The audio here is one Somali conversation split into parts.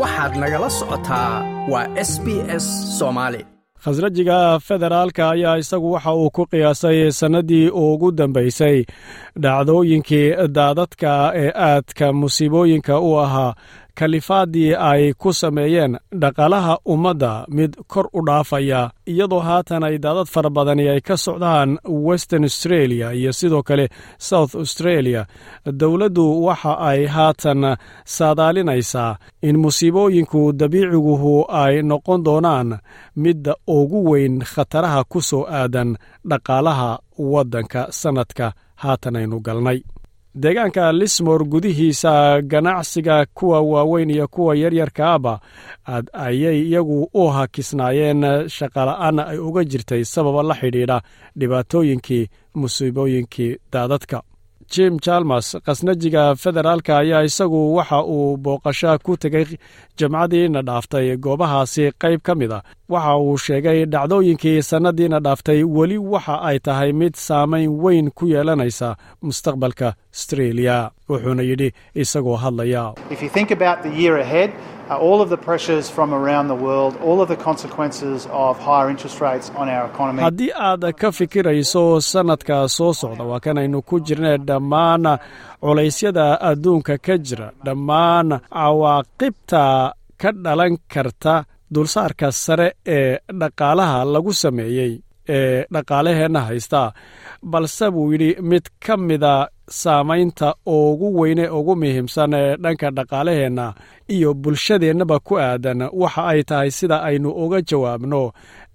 waxaad nagala socotaa waa s b s soomaali khasrajiga federaalka ayaa isagu waxa uu ku qiyaasay sannaddii ugu dambaysay dhacdooyinkii daadadka ee aadka musiibooyinka u ahaa kalifaaddii ay ku sameeyeen dhaqaalaha ummadda mid kor u dhaafaya iyadoo haatan ay daadad fara badani ay ka socdaan western australia iyo sidoo kale south australia. Dowladdu waxa ay haatan saadaalinaysaa in musiibooyinku dabiiciguhu ay noqon doonaan midda ugu weyn khataraha ku soo aadan dhaqaalaha waddanka sannadka haatan aynu galnay deegaanka lismor gudihiisa ganacsiga kuwa waaweyn iyo kuwa yaryarkaaba ayay iyagu u hakisnaayeen shaqala'aana ay uga jirtay sababa la xidhiidha dhibaatooyinkii musiibooyinkii daadadka jim jalmas khasnajiga federaalka ayaa isagu waxa uu booqasho ku tegay jamcadiina dhaaftay goobahaasi qayb ka mid a. Waxa uu sheegay dhacdooyinkii sannadiina dhaaftay weli waxa ay tahay mid saamayn weyn ku yeelanaysa mustaqbalka astreeliya wuxuuna yidhi isagoo hadlaya haddii aad ka fikirayso sannadka soo socda waa kanaynu ku jirna dhammaan culaysyada adduunka ka jira. Dhammaan cawaaqibta ka dhalan karta dulsaarka sare ee dhaqaalaha lagu sameeyey ee dhaqaalaheenna haysta balse buu yidhi mid ka mida saamaynta ugu weyne ugu muhiimsan ee dhanka dhaqaalaheenna iyo bulshadeennaba ku aadan waxa ay tahay sida aynu uga jawaabno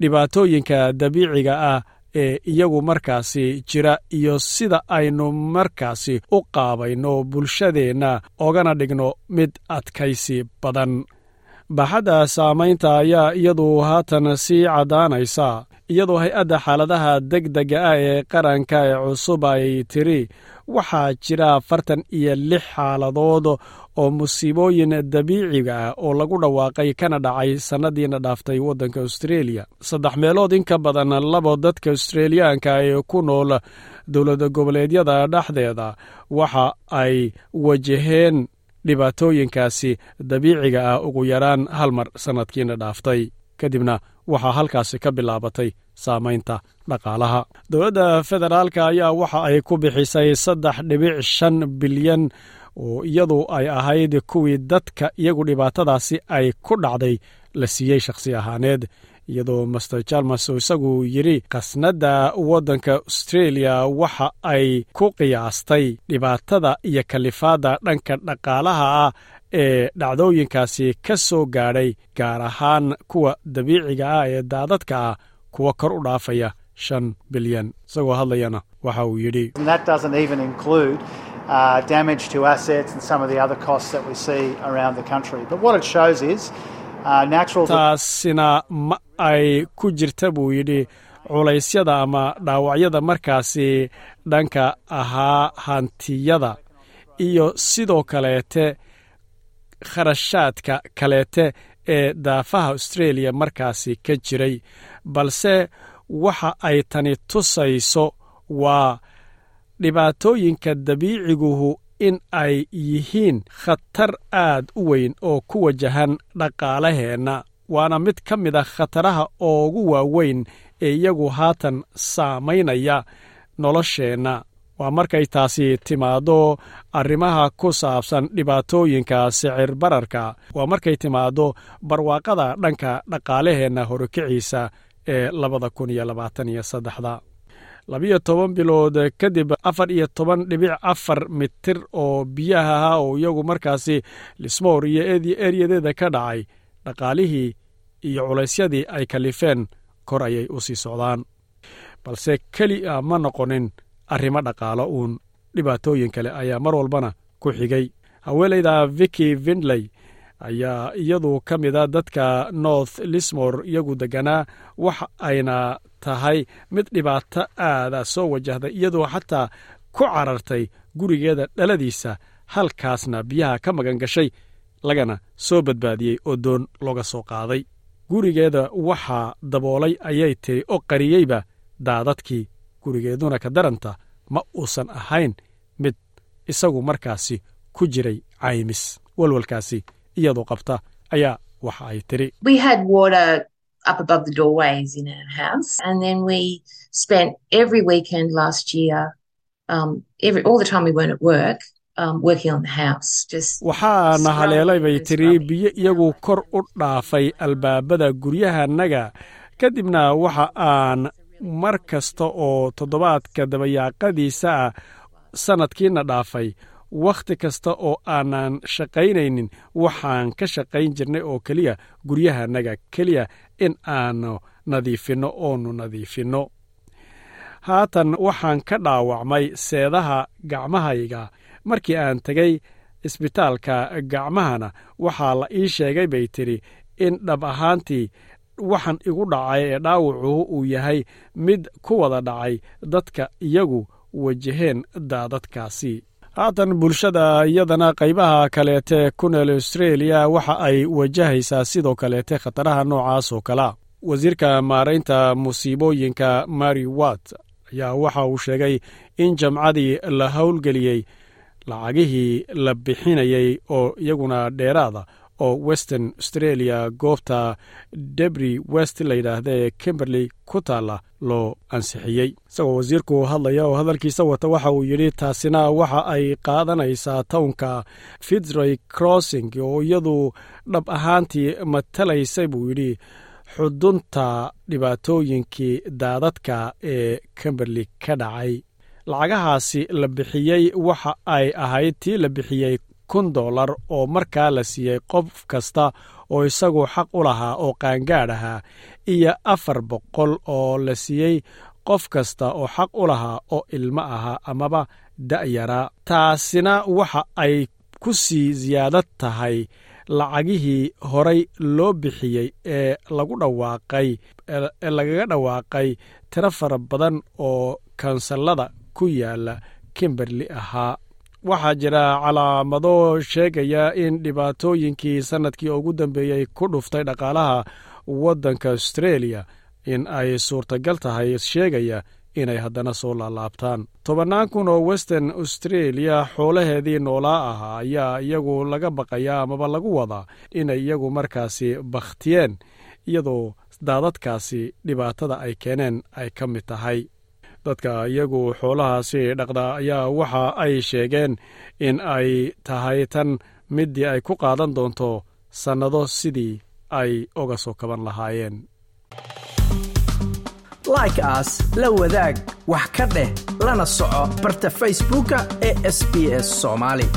dhibaatooyinka dabiiciga ah ee iyagu markaasi jira iyo sida aynu markaasi u qaabayno bulshadeenna ogana dhigno mid adkaysi badan. Baaxadda saamaynta ayaa iyadu haatan sii caddaanaysa iyadoo hay'adda xaaladaha degdega ah ee qaranka ee cusub ay tiri waxaa jira afartan iyo lix xaaladood oo musiibooyin dabiiciga ah oo lagu dhawaaqay kana dhacay sannadiina dhaaftay waddanka austreeliya saddex meelood in ka badan labo dadka australiyaanka ee ku nool dowlad goboleedyada dhexdeeda waxa ay wajaheen dhibaatooyinkaasi dabiiciga ah ugu yaraan hal mar sannadkiina dhaaftay kadibna waxaa halkaasi ka bilaabatay saamaynta dhaqaalaha. Dowladda federaalka ayaa waxa ay ku bixisay saddex dhibic shan bilyan oo iyadu ay ahayd kuwii dadka iyagu dhibaatadaasi ay ku dhacday la siiyey shakhsi ahaaneed iyadoo master jalmas oo isagu yidhi khasnadda waddanka austreeliya waxa ay ku qiyaastay dhibaatada iyo kalifaadda dhanka dhaqaalaha ah ee dhacdooyinkaasi ka soo gaadhay gaar ahaan kuwa dabiiciga ah ee daadadka ah kuwa kor u dhaafaya shan bilyan. Isagoo hadlayana waxa uu yidhi taasina ma ay ku jirta buu yidhi culaysyada ama dhaawacyada markaasi dhanka ahaa hantiyada. Iyo sidoo kaleete kharashaadka kaleete ee daafaha austreeliya markaasi ka jiray balse waxa ay tani tusayso waa dhibaatooyinka dabiiciguhu in ay yihiin khatar aad u weyn oo ku wajahan dhaqaalaheenna. Waana mid ka mid a khataraha ugu waaweyn ee iyagu haatan saamaynaya nolosheenna waa markay taasi timaaddo arrimaha ku saabsan dhibaatooyinka sicir bararka. Waa markay timaaddo barwaaqada dhanka dhaqaalaheenna horukiciisa ee labada kun iyo labaatan iyo saddexda. Labiyo toban bilood kadib afar iyo toban dhibic afar mitir oo biyaha ahaa oo iyagu markaasi lismoor iyo eryadeeda ka dhacay dhaqaalihii iyo culaysyadii ay kalifeen kor ayay u sii socdaan. Balse keli a ma noqonin arrimo dhaqaalo uun dhibaatooyin kale ayaa mar walbana ku xigay. Haweenayda viki vindley ayaa iyadu ka mida dadka north lismor iyagu deganaa waxa ayna tahay mid dhibaato aada soo wajahday iyadoo xataa ku carartay gurigeeda dhaladiisa halkaasna biyaha ka magan gashay lagana soo badbaadiyey oo doon looga soo qaaday. Gurigeeda waxaa daboolay ayay tiri oo qariyeyba daadadkii gurigeeduna ka daranta ma uusan ahayn mid isagu markaasi ku jiray caymis. Walwalkaasi iyadoo qabta ayaa waxa ay tiri um, um, waxaana haleelay bay tiri biyo iyagu kor u dhaafay albaabada guryahannaga kadibna waxa aan mar kasta oo toddobaadka dabayaaqadiisa ah sannadkiina dhaafay wakhti kasta oo aanan shaqaynaynin waxaan ka shaqayn jirnay oo keliya guryahannaga keliya in aanu nadiifinno oonu nadiifinno haatan waxaan ka dhaawacmay seedaha gacmahayga. Markii aan tegay isbitaalka gacmahana waxaa la ii sheegay bay tidhi in dhab ahaantii waxaan igu dhacay ee dhaawacuhu uu yahay mid ku wada dhacay dadka iyagu wajaheen daadadkaasi. Haatan bulshada iyadana qaybaha kaleete ku nool austreeliya waxa ay wajahaysaa sidoo kaleete khataraha noocaas oo kalea wasiirka maaraynta musiibooyinka mary wat ayaa waxa uu sheegay in jamcadii la howlgeliyey lacagihii la bixinayey oo iyaguna dheeraada oo western australia goobta debri west layidhaahda ee kimberley ku taalla loo ansixiyey. Isagoo wasiirku hadlaya oo hadalkiisa wata waxa uu yidhi taasina waxa ay qaadanaysaa townka fitzroy crossing oo iyadu dhab ahaantii matalaysa buu yidhi xudunta dhibaatooyinkii daadadka ee kimberley ka dhacay. Lacagahaasi la bixiyey waxa ay ahayd tii la bixiyey kun dollar oo markaa la siiyey qof kasta oo isagu xaq u lahaa oo qaangaadh ahaa iyo afar boqol oo la siiyey qof kasta oo xaq u lahaa oo ilmo ahaa amaba da'yaraa taasina waxa ay ku sii siyaadad tahay lacagihii horay loo bixiyey ee lagu dhawaaqay ee lagaga dhawaaqay tiro fara badan oo kansallada ku yaalla kimberley ahaa waxaa jira calaamado sheegaya in dhibaatooyinkii sannadkii ugu dambeeyey ku dhuftay dhaqaalaha waddanka australia in ay suurtagal tahay sheegaya inay haddana soo laalaabtaan. Tobannaan kun oo western australia xoolaheedii noolaa ahaa ayaa iyagu laga baqayaa amaba lagu wadaa inay iyagu markaasi bakhtiyeen iyadoo daadadkaasi dhibaatada ay keeneen ay ka mid tahay dadka iyagu xoolahaasi dhaqda ayaa waxa ay sheegeen in ay tahay tan middii ay ku qaadan doonto sannado sidii ay oga soo kaban lahaayeen. Like aas la wadaag wax ka dheh lana soco barta facebooka ee sb s soomaali